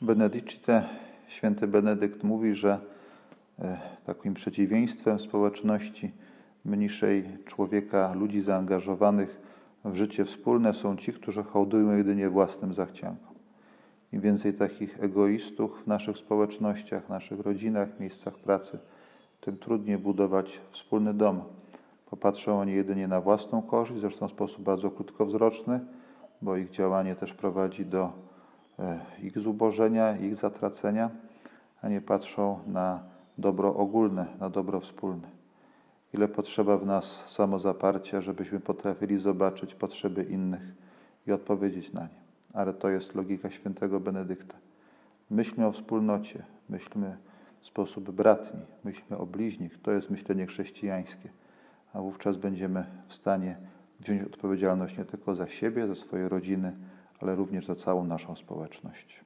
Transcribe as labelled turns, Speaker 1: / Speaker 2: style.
Speaker 1: Benedicite, święty Benedykt mówi, że e, takim przeciwieństwem społeczności mniejszej człowieka, ludzi zaangażowanych w życie wspólne są ci, którzy hołdują jedynie własnym zachciankom. Im więcej takich egoistów w naszych społecznościach, naszych rodzinach, miejscach pracy, tym trudniej budować wspólny dom. Popatrzą oni jedynie na własną korzyść, zresztą w sposób bardzo krótkowzroczny, bo ich działanie też prowadzi do ich zubożenia, ich zatracenia, a nie patrzą na dobro ogólne, na dobro wspólne. Ile potrzeba w nas samozaparcia, żebyśmy potrafili zobaczyć potrzeby innych i odpowiedzieć na nie. Ale to jest logika świętego Benedykta. Myślmy o wspólnocie, myślmy w sposób bratni, myślmy o bliźnich. To jest myślenie chrześcijańskie. A wówczas będziemy w stanie wziąć odpowiedzialność nie tylko za siebie, za swoje rodziny, ale również za całą naszą społeczność.